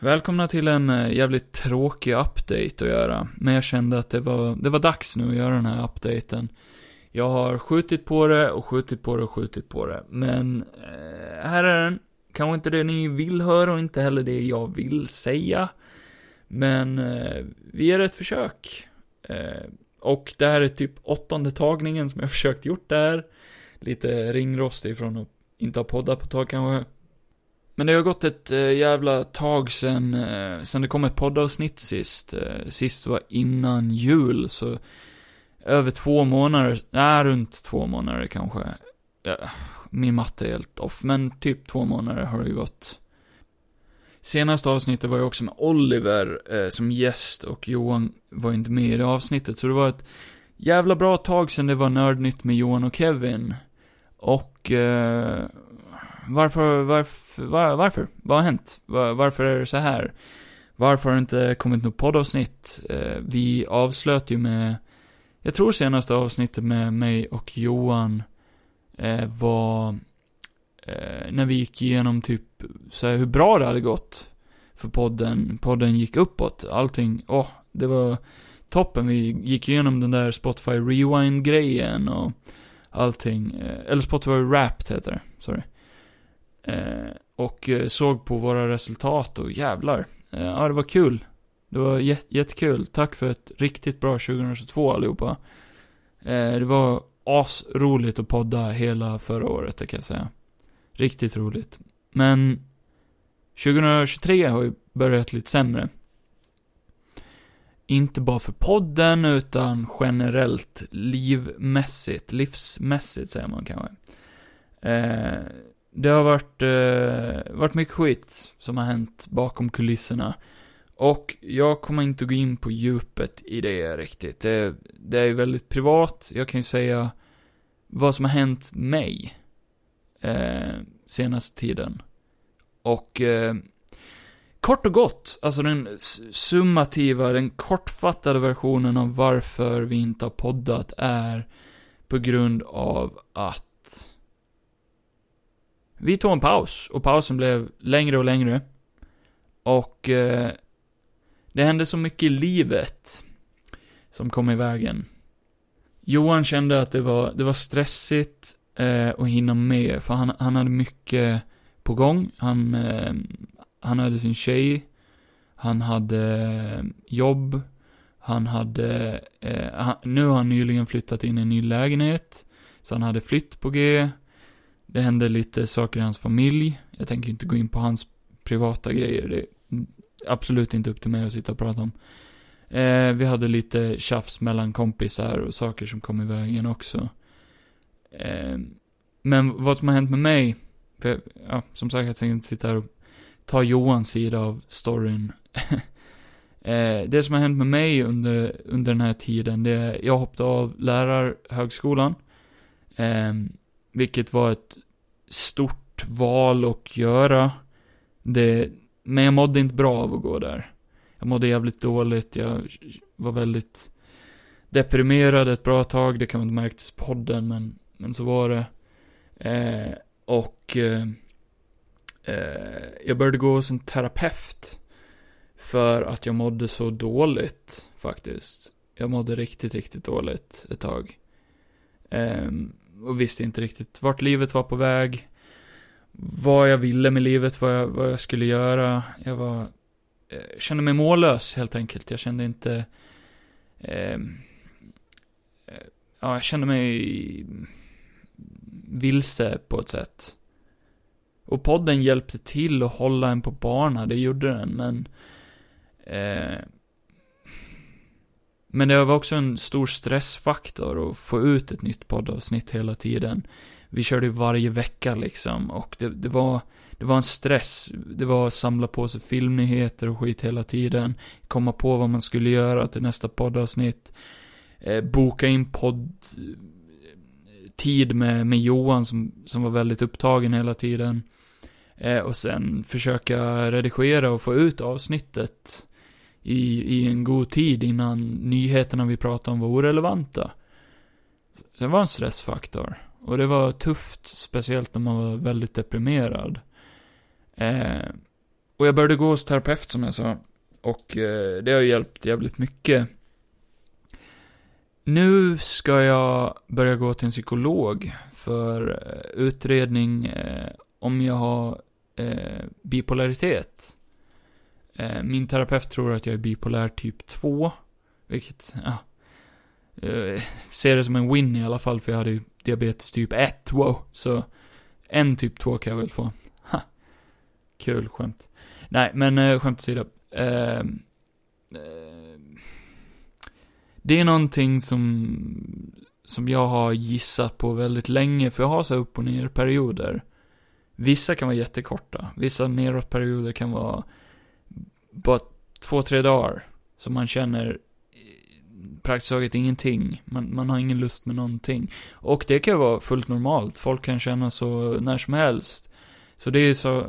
Välkomna till en eh, jävligt tråkig update att göra. Men jag kände att det var, det var dags nu att göra den här updaten. Jag har skjutit på det och skjutit på det och skjutit på det. Men, eh, här är den. Kanske inte det ni vill höra och inte heller det jag vill säga. Men, eh, vi gör ett försök. Eh, och det här är typ åttonde tagningen som jag försökt gjort där. Lite ringrostig från att inte ha poddat på ett tag kanske. Men det har gått ett äh, jävla tag sen, äh, sen det kom ett poddavsnitt sist. Äh, sist var innan jul, så över två månader, nej runt två månader kanske. Min matte är helt off, men typ två månader har det ju gått. Senaste avsnittet var ju också med Oliver eh, som gäst och Johan var inte med i det avsnittet, så det var ett jävla bra tag sen det var Nördnytt med Johan och Kevin. Och eh, varför, varför, var, varför? Vad har hänt? Var, varför är det så här? Varför har det inte kommit något poddavsnitt? Eh, vi avslöt ju med, jag tror senaste avsnittet med mig och Johan eh, var eh, när vi gick igenom typ så här, hur bra det hade gått för podden. Podden gick uppåt. Allting, åh, oh, det var toppen. Vi gick igenom den där Spotify Rewind-grejen och allting. Eh, eller Spotify Wrapped heter det, sorry. Eh, och eh, såg på våra resultat och jävlar. Eh, ja, det var kul. Det var jät jättekul. Tack för ett riktigt bra 2022 allihopa. Det var asroligt att podda hela förra året, det kan jag säga. Riktigt roligt. Men 2023 har ju börjat lite sämre. Inte bara för podden, utan generellt livmässigt, livsmässigt säger man kanske. Eh, det har varit, eh, varit mycket skit som har hänt bakom kulisserna. Och jag kommer inte gå in på djupet i det riktigt. Det, det är väldigt privat. Jag kan ju säga vad som har hänt mig. Eh, senaste tiden. Och eh, kort och gott, alltså den summativa, den kortfattade versionen av varför vi inte har poddat är på grund av att vi tog en paus och pausen blev längre och längre. Och eh, det hände så mycket i livet som kom i vägen. Johan kände att det var, det var stressigt eh, att hinna med, för han, han hade mycket på gång. Han, eh, han hade sin tjej, han hade eh, jobb, han hade, eh, han, nu har han nyligen flyttat in i en ny lägenhet, så han hade flytt på G, det hände lite saker i hans familj. Jag tänker inte gå in på hans privata grejer. Det är absolut inte upp till mig att sitta och prata om. Eh, vi hade lite tjafs mellan kompisar och saker som kom i vägen också. Eh, men vad som har hänt med mig, för ja, som sagt jag tänker inte sitta här och ta Johans sida av storyn. eh, det som har hänt med mig under, under den här tiden, det är, jag hoppade av lärarhögskolan. Eh, vilket var ett stort val att göra. Det, men jag mådde inte bra av att gå där. Jag mådde jävligt dåligt, jag var väldigt deprimerad ett bra tag, det kan man inte märka i podden, men, men så var det. Eh, och eh, eh, jag började gå hos en terapeut. För att jag mådde så dåligt, faktiskt. Jag mådde riktigt, riktigt dåligt ett tag. Ehm, och visste inte riktigt vart livet var på väg. Vad jag ville med livet, vad jag, vad jag skulle göra. Jag var, jag kände mig mållös helt enkelt. Jag kände inte, ehm, eh, ja, jag kände mig vilse på ett sätt. Och podden hjälpte till att hålla en på banan. det gjorde den, men eh, men det var också en stor stressfaktor att få ut ett nytt poddavsnitt hela tiden. Vi körde varje vecka liksom och det, det var det var en stress. Det var att samla på sig filmnyheter och skit hela tiden. Komma på vad man skulle göra till nästa poddavsnitt. Eh, boka in podd tid med, med Johan som, som var väldigt upptagen hela tiden. Eh, och sen försöka redigera och få ut avsnittet i, i en god tid innan nyheterna vi pratade om var orelevanta. Det var en stressfaktor. Och det var tufft, speciellt när man var väldigt deprimerad. Eh, och jag började gå hos terapeut som jag sa. Och eh, det har hjälpt jävligt mycket. Nu ska jag börja gå till en psykolog för eh, utredning eh, om jag har eh, bipolaritet. Eh, min terapeut tror att jag är bipolär typ 2. Vilket, ja. jag ser det som en win i alla fall, för jag hade ju diabetes typ 1, wow. Så, en typ 2 kan jag väl få. Ha. Kul skämt. Nej, men eh, skämt åsido. Eh, eh, det är någonting som, som jag har gissat på väldigt länge, för jag har så upp och ner perioder. Vissa kan vara jättekorta, vissa neråtperioder kan vara bara två, tre dagar. Så man känner eh, praktiskt taget ingenting. Man, man har ingen lust med någonting. Och det kan ju vara fullt normalt. Folk kan känna så när som helst. Så det är så,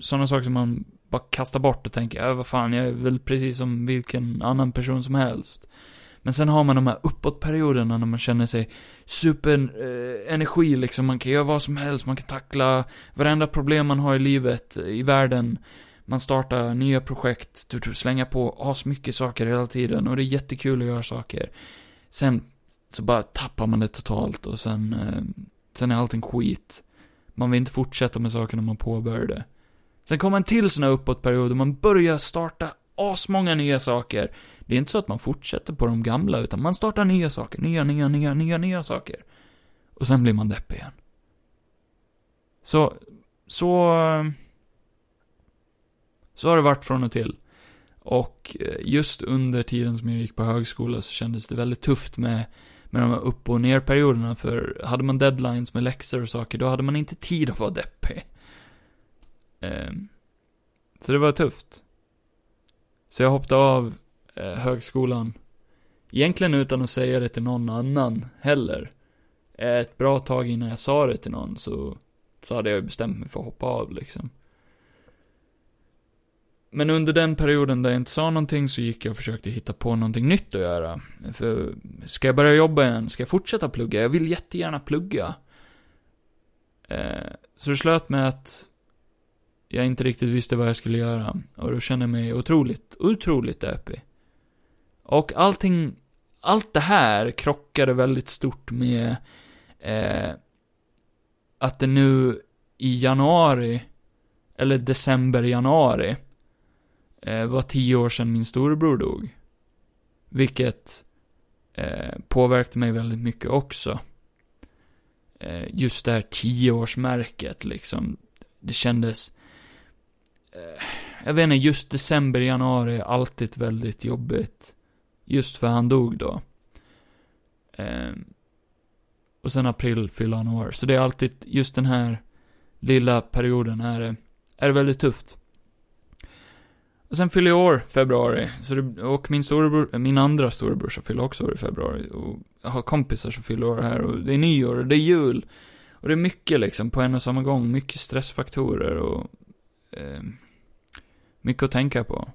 sådana saker som man bara kastar bort och tänker, ja vad fan, jag är väl precis som vilken annan person som helst. Men sen har man de här uppåtperioderna när man känner sig superenergi eh, liksom. Man kan göra vad som helst, man kan tackla varenda problem man har i livet, i världen. Man startar nya projekt, du, du slänger på asmycket saker hela tiden och det är jättekul att göra saker. Sen så bara tappar man det totalt och sen, eh, sen är allting skit. Man vill inte fortsätta med sakerna man påbörjade. Sen kommer en till sån här uppåtperiod och man börjar starta asmånga nya saker. Det är inte så att man fortsätter på de gamla, utan man startar nya saker. Nya, nya, nya, nya, nya saker. Och sen blir man deppig igen. Så, så... Eh, så har det varit från och till. Och eh, just under tiden som jag gick på högskola så kändes det väldigt tufft med, med de här upp och ner perioderna för hade man deadlines med läxor och saker, då hade man inte tid att vara deppig. Ehm, så det var tufft. Så jag hoppade av eh, högskolan. Egentligen utan att säga det till någon annan heller. Ett bra tag innan jag sa det till någon så, så hade jag bestämt mig för att hoppa av liksom. Men under den perioden där jag inte sa någonting så gick jag och försökte hitta på någonting nytt att göra. För, ska jag börja jobba igen? Ska jag fortsätta plugga? Jag vill jättegärna plugga. Eh, så det slöt med att jag inte riktigt visste vad jag skulle göra. Och då kände jag mig otroligt, otroligt deppig. Och allting, allt det här krockade väldigt stort med eh, att det nu i januari, eller december, januari, eh, var tio år sedan min storebror dog. Vilket eh, påverkade mig väldigt mycket också. Eh, just det här tioårsmärket liksom. Det kändes Eh, jag vet inte, just december, januari är alltid väldigt jobbigt. Just för han dog då. Eh, och sen april fyller han år. Så det är alltid, just den här lilla perioden är, är väldigt tufft. Och sen fyller jag år, februari. Så det, och min storebror, min andra storebrorsa fyller också år i februari. Och jag har kompisar som fyller år här och det är nyår och det är jul. Och det är mycket liksom på en och samma gång. Mycket stressfaktorer och eh, mycket att tänka på.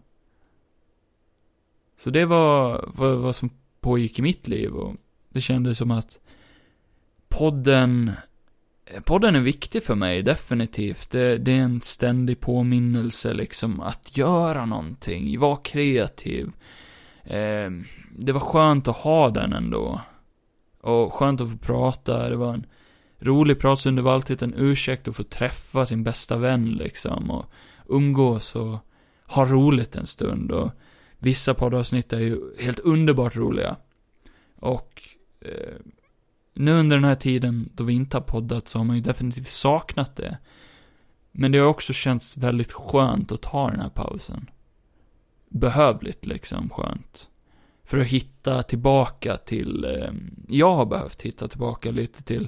Så det var vad, vad som pågick i mitt liv och det kändes som att podden, Eh, podden är viktig för mig, definitivt. Det, det är en ständig påminnelse liksom att göra någonting, vara kreativ. Eh, det var skönt att ha den ändå. Och skönt att få prata, det var en rolig pratstund, det var alltid en ursäkt att få träffa sin bästa vän liksom och umgås och ha roligt en stund och vissa poddavsnitt är ju helt underbart roliga. Och eh, nu under den här tiden då vi inte har poddat så har man ju definitivt saknat det. Men det har också känts väldigt skönt att ta den här pausen. Behövligt liksom, skönt. För att hitta tillbaka till, eh, jag har behövt hitta tillbaka lite till,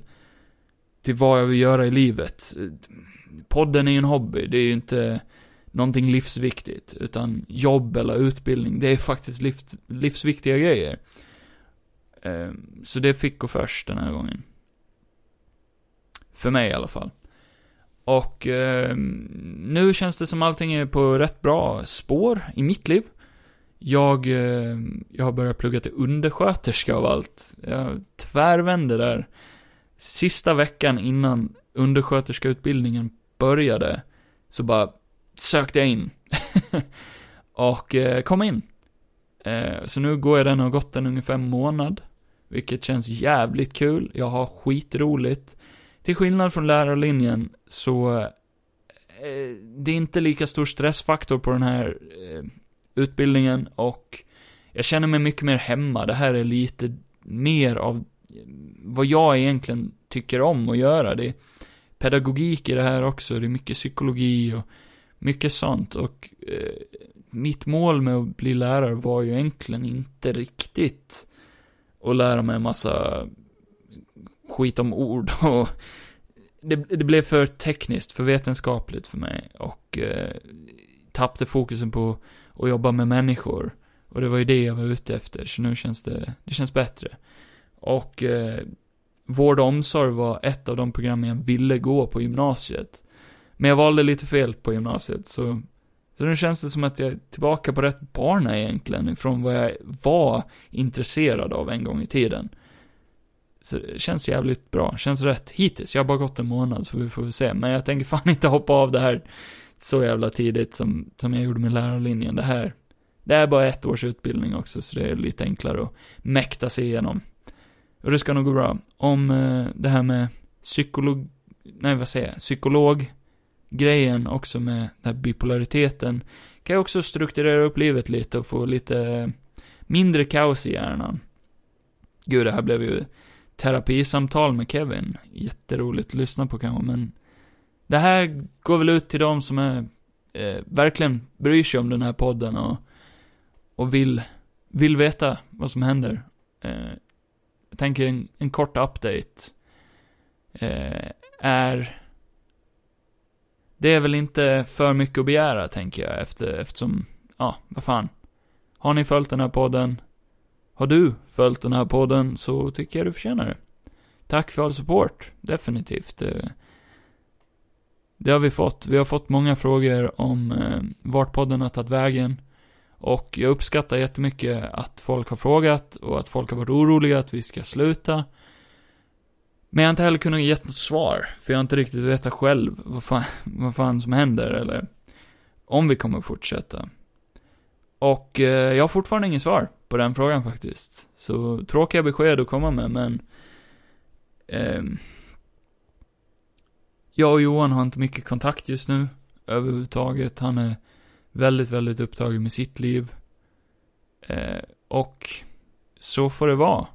till vad jag vill göra i livet. Podden är ju en hobby, det är ju inte, någonting livsviktigt, utan jobb eller utbildning, det är faktiskt livs, livsviktiga grejer. Eh, så det fick gå först den här gången. För mig i alla fall. Och eh, nu känns det som allting är på rätt bra spår i mitt liv. Jag, eh, jag har börjat plugga till undersköterska av allt. Jag tvärvände där. Sista veckan innan undersköterskeutbildningen började, så bara sökte jag in. och eh, kom in. Eh, så nu går jag den och har gått den ungefär en månad. Vilket känns jävligt kul. Jag har skitroligt. Till skillnad från lärarlinjen så eh, det är inte lika stor stressfaktor på den här eh, utbildningen och jag känner mig mycket mer hemma. Det här är lite mer av eh, vad jag egentligen tycker om att göra. Det är pedagogik i det här också, det är mycket psykologi och mycket sånt och eh, mitt mål med att bli lärare var ju egentligen inte riktigt och lära mig en massa skit om ord och det, det blev för tekniskt, för vetenskapligt för mig och eh, tappade fokusen på att jobba med människor. Och det var ju det jag var ute efter, så nu känns det, det känns bättre. Och eh, vård och omsorg var ett av de programmen jag ville gå på gymnasiet. Men jag valde lite fel på gymnasiet, så, så nu känns det som att jag är tillbaka på rätt bana egentligen, från vad jag var intresserad av en gång i tiden. Så det känns jävligt bra, känns rätt hittills. Jag har bara gått en månad, så vi får väl se. Men jag tänker fan inte hoppa av det här så jävla tidigt som, som jag gjorde med lärarlinjen. Det här, det är bara ett års utbildning också, så det är lite enklare att mäkta sig igenom. Och det ska nog gå bra. Om eh, det här med psykolog, nej vad säger jag, psykolog, grejen också med den här bipolariteten, kan jag också strukturera upp livet lite och få lite mindre kaos i hjärnan. Gud, det här blev ju terapisamtal med Kevin. Jätteroligt att lyssna på kanske, men det här går väl ut till de som är, eh, verkligen bryr sig om den här podden och, och vill, vill veta vad som händer. Eh, jag tänker en, en kort update eh, är det är väl inte för mycket att begära, tänker jag, efter, eftersom, ja, vad fan. Har ni följt den här podden? Har du följt den här podden så tycker jag du förtjänar det. Tack för all support, definitivt. Eh, det har vi fått. Vi har fått många frågor om eh, vart podden har tagit vägen. Och jag uppskattar jättemycket att folk har frågat och att folk har varit oroliga att vi ska sluta. Men jag har inte heller kunnat ge något svar, för jag har inte riktigt vetat själv vad fan, vad fan som händer, eller om vi kommer fortsätta. Och eh, jag har fortfarande inget svar på den frågan faktiskt. Så tråkiga besked att komma med, men... Eh, jag och Johan har inte mycket kontakt just nu, överhuvudtaget. Han är väldigt, väldigt upptagen med sitt liv. Eh, och så får det vara.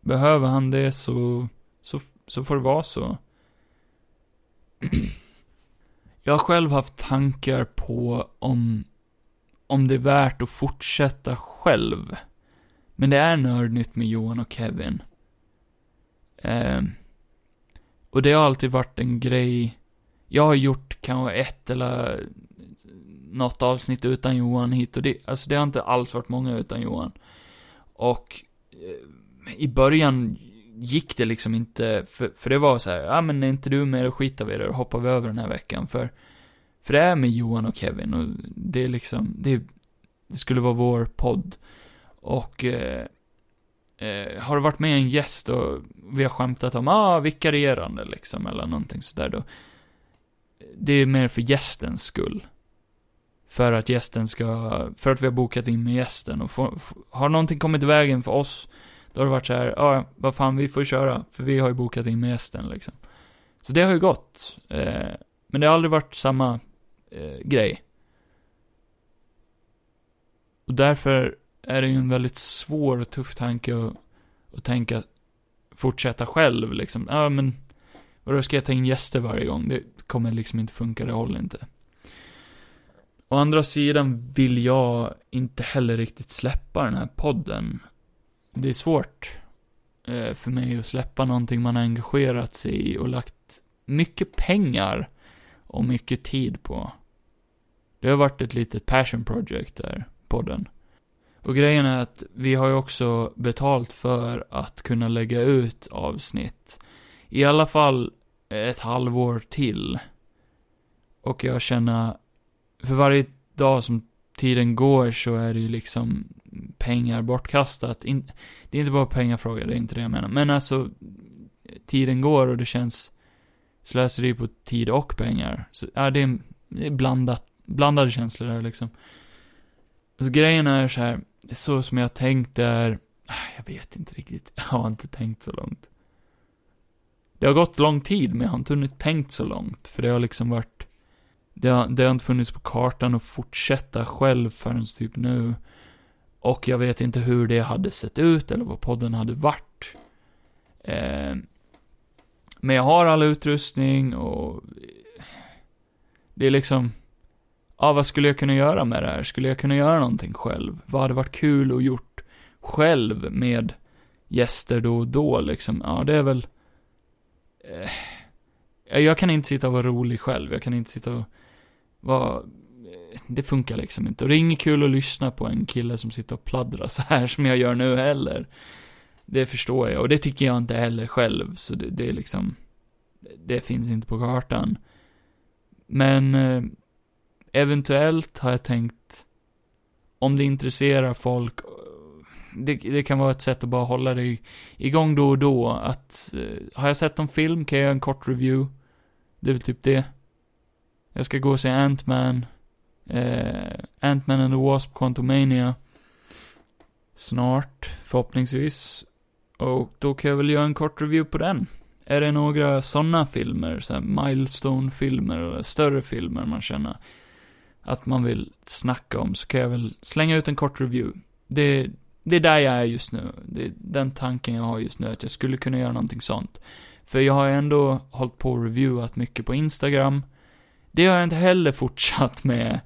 Behöver han det så, så, så får det vara så. Jag har själv haft tankar på om, om det är värt att fortsätta själv. Men det är nördnytt med Johan och Kevin. Eh, och det har alltid varit en grej. Jag har gjort kanske ett eller något avsnitt utan Johan hit och det, alltså det har inte alls varit många utan Johan. Och eh, i början gick det liksom inte, för, för det var så här, ja men är inte du med, då skiter vi i det och hoppar vi över den här veckan. För, för det är med Johan och Kevin och det är liksom, det, det skulle vara vår podd. Och eh, eh, har det varit med en gäst och vi har skämtat om, ah, vikarierande liksom, eller någonting sådär då. Det är mer för gästens skull. För att gästen ska, för att vi har bokat in med gästen och få, har någonting kommit i vägen för oss, då har det varit så här, ja, vad fan, vi får köra, för vi har ju bokat in med gästen liksom. Så det har ju gått. Eh, men det har aldrig varit samma eh, grej. Och därför är det ju en väldigt svår och tuff tanke att, att tänka fortsätta själv liksom. Ja, men vadå, ska jag ta in gäster varje gång? Det kommer liksom inte funka, det håller inte. Å andra sidan vill jag inte heller riktigt släppa den här podden. Det är svårt eh, för mig att släppa någonting man har engagerat sig i och lagt mycket pengar och mycket tid på. Det har varit ett litet passion project där, podden. Och grejen är att vi har ju också betalt för att kunna lägga ut avsnitt. I alla fall ett halvår till. Och jag känner, för varje dag som tiden går så är det ju liksom pengar bortkastat. In, det är inte bara pengafrågor, det är inte det jag menar. Men alltså, tiden går och det känns slöseri på tid och pengar. Så, ja, det är, det är blandat, blandade känslor där liksom. Så grejen är så här, så som jag tänkt är, ah, jag vet inte riktigt, jag har inte tänkt så långt. Det har gått lång tid, men jag har inte hunnit tänkt så långt, för det har liksom varit, det har, det har inte funnits på kartan att fortsätta själv förrän typ nu. Och jag vet inte hur det hade sett ut, eller vad podden hade varit. Eh, men jag har all utrustning och det är liksom, ja vad skulle jag kunna göra med det här? Skulle jag kunna göra någonting själv? Vad hade varit kul att gjort själv med gäster då och då liksom? Ja, det är väl, eh, jag kan inte sitta och vara rolig själv. Jag kan inte sitta och vara, det funkar liksom inte. Och det är inget kul att lyssna på en kille som sitter och pladdrar så här som jag gör nu heller. Det förstår jag, och det tycker jag inte heller själv, så det, det är liksom, det finns inte på kartan. Men eh, eventuellt har jag tänkt, om det intresserar folk, det, det, kan vara ett sätt att bara hålla det igång då och då, att eh, har jag sett en film kan jag göra en kort review. Det är väl typ det. Jag ska gå och se Ant-Man, eh, Ant-Man and the Wasp, Quantumania. Snart, förhoppningsvis. Och då kan jag väl göra en kort review på den. Är det några sådana filmer, så milestone-filmer eller större filmer man känner att man vill snacka om, så kan jag väl slänga ut en kort review. Det, det är där jag är just nu. Det är den tanken jag har just nu, att jag skulle kunna göra någonting sånt. För jag har ändå hållit på och reviewat mycket på Instagram. Det har jag inte heller fortsatt med.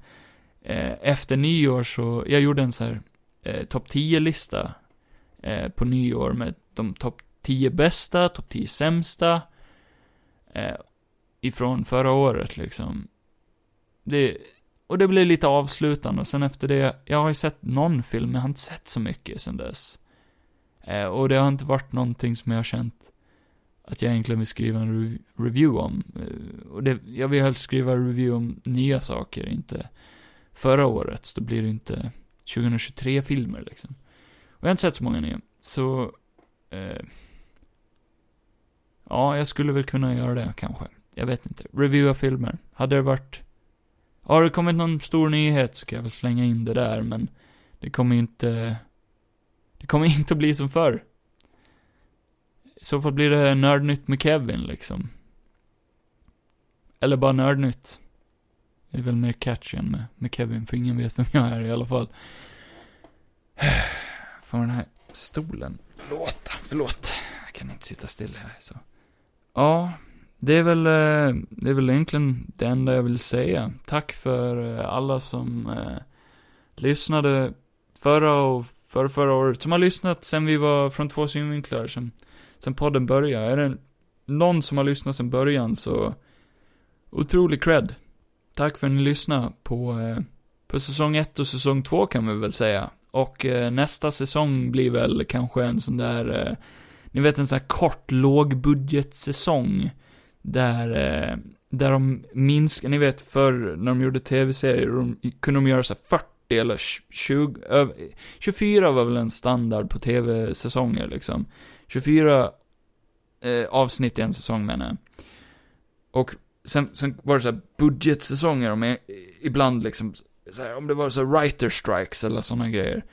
Eh, efter nyår så, jag gjorde en så här eh, topp 10-lista eh, på nyår med de topp 10 bästa, topp 10 sämsta. Eh, ifrån förra året liksom. Det, och det blev lite avslutande och sen efter det, jag har ju sett någon film, men jag har inte sett så mycket sen dess. Eh, och det har inte varit någonting som jag har känt att jag egentligen vill skriva en rev review om. Eh, och det, jag vill helst skriva review om nya saker, inte förra årets. Då blir det inte 2023 filmer liksom. Och jag har inte sett så många nya. Så, eh, ja, jag skulle väl kunna göra det kanske. Jag vet inte. Reviewa filmer. Hade det varit, har det kommit någon stor nyhet så kan jag väl slänga in det där, men det kommer ju inte, det kommer inte att bli som förr. I så fall blir det nördnytt med Kevin liksom. Eller bara nördnytt. Det är väl mer catchy än med, med Kevin, för ingen vet vem jag är i alla fall. Får den här stolen låta, förlåt. Jag kan inte sitta still här så. Ja, det är väl, eh, det är väl egentligen det enda jag vill säga. Tack för eh, alla som eh, lyssnade förra och förra, förra året. Som har lyssnat sen vi var från två synvinklar, sen, sen podden började. Är det någon som har lyssnat sen början så, otrolig cred. Tack för att ni lyssnade på, eh, på säsong 1 och säsong 2 kan vi väl säga. Och eh, nästa säsong blir väl kanske en sån där, eh, ni vet en sån här kort lågbudgetsäsong. Där, eh, där de minskar, ni vet förr när de gjorde tv-serier, kunde de göra så 40 eller 20, över, 24 var väl en standard på tv-säsonger liksom. 24 eh, avsnitt i en säsong menar jag. Och sen, sen var det så här budgetsäsonger, om ibland liksom, så här, om det var så writer strikes eller sådana grejer.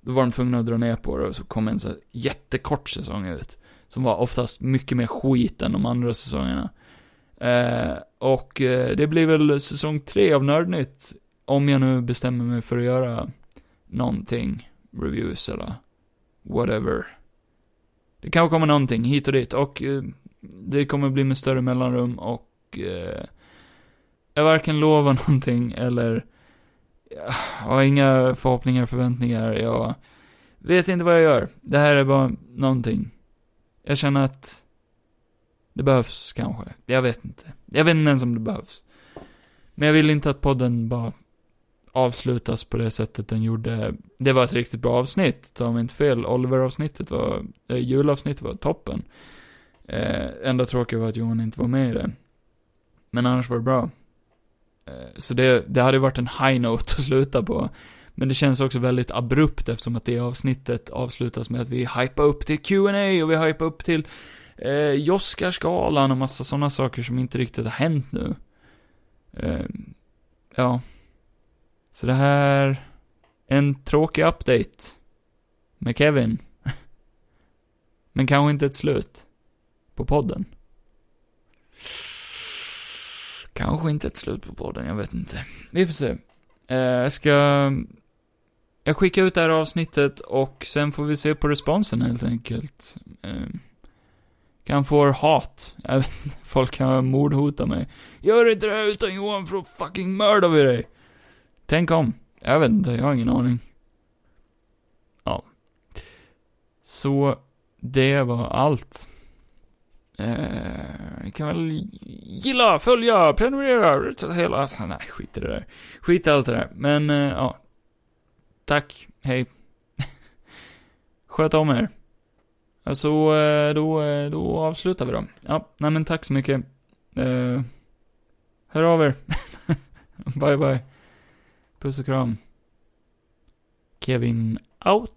Då var de tvungna att dra ner på det och så kom en så här jättekort säsong ut. Som var oftast mycket mer skit än de andra säsongerna. Eh, och eh, det blir väl säsong tre av Nördnytt. Om jag nu bestämmer mig för att göra någonting. Reviews eller whatever. Det kanske kommer någonting hit och dit och eh, det kommer bli med större mellanrum och eh, jag varken lovar någonting eller jag har inga förhoppningar förväntningar. Jag vet inte vad jag gör. Det här är bara någonting. Jag känner att det behövs kanske. Jag vet inte. Jag vet inte ens om det behövs. Men jag vill inte att podden bara avslutas på det sättet den gjorde. Det var ett riktigt bra avsnitt, ta mig inte fel. Oliver-avsnittet var, äh, julavsnittet var toppen. Eh, enda tråkiga var att Johan inte var med i det. Men annars var det bra. Eh, så det, det hade varit en high note att sluta på. Men det känns också väldigt abrupt eftersom att det avsnittet avslutas med att vi hypar upp till Q&A och vi hypar upp till eh, Joskarskalan och massa sådana saker som inte riktigt har hänt nu. Eh, ja. Så det här, en tråkig update. Med Kevin. Men kanske inte ett slut. På podden. Kanske inte ett slut på podden, jag vet inte. Vi får se. Eh, jag ska... Jag skickar ut det här avsnittet och sen får vi se på responsen helt enkelt. Eh, kan få hat. Jag vet inte, folk kan mordhota mig. Gör inte det här utan Johan för då fucking mördar vi dig. Tänk om. Jag vet inte, jag har ingen aning. Ja. Så, det var allt. Eh, kan väl gilla, följa, prenumerera, hela, nej skit i det där. Skit i allt det där. Men, eh, ja. Tack, hej. Sköt om er. Alltså, eh, då, eh, då avslutar vi då. Ja, nej men tack så mycket. Eh, hör av er. bye bye. Puss och kram. Kevin out.